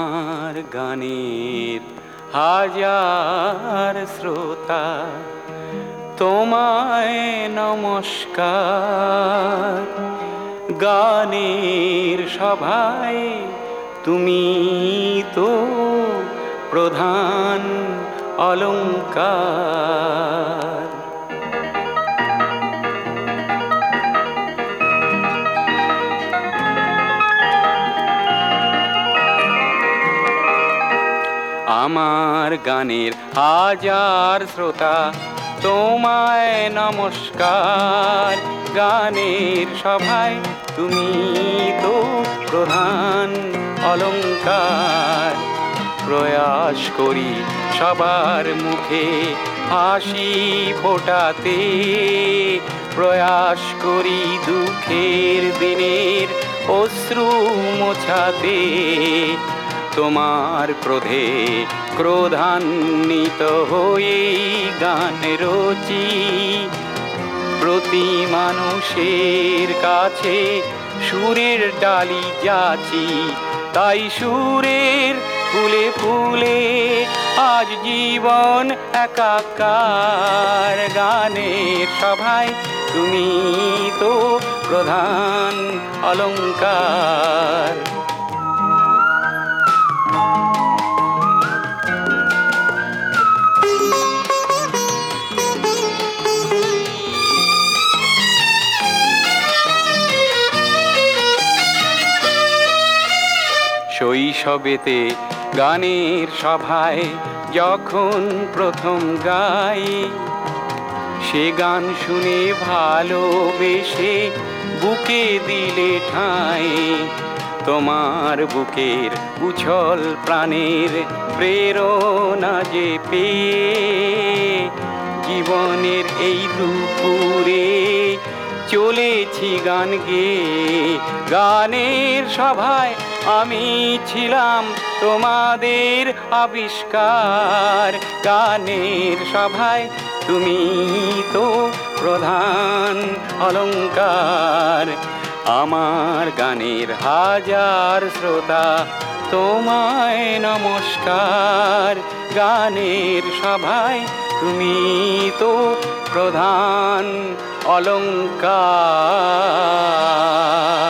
আমার গানের হাজার শ্রোতা তোমায় নমস্কার। গানের সভায় তুমি তো প্রধান অলঙ্কার আমার গানের হাজার শ্রোতা, তোমায় নমস্কার। গানের সভায় তুমি তো প্রধান অলঙ্কার। প্রয়াস করি সবার মুখে হাসি ফোটাতে। প্রয়াস করি দুঃখের দিনের অশ্রু মোছাতে। তোমার ক্রোধে ক্রোধান্বিত হয়ে গান রচি। প্রতি মানুষের কাছে সুরের ডালি যাচি, তাই সুরের ফুলে ফুলে আজ জীবন একাকার। গানের সভায় তুমি তো প্রধান অলঙ্কার। শৈশবেতে গানের সভায় যখন প্রথম গাই, সে গান শুনে ভালোবেসে বুকে দিলে ঠাঁই। তোমার বুকের উছল প্রাণের প্রেরণা যে পেয়ে, জীবনের এই দুপুরে চলেছি গান গেয়ে। গানের সভায় আমি ছিলাম তোমাদের আবিষ্কার গানের সভায়। তুমি তো প্রধান অলঙ্কার। আমার গানের হাজার শ্রোতা তোমায় নমস্কার। গানের সভায় তুমি তো প্রধান অলঙ্কার।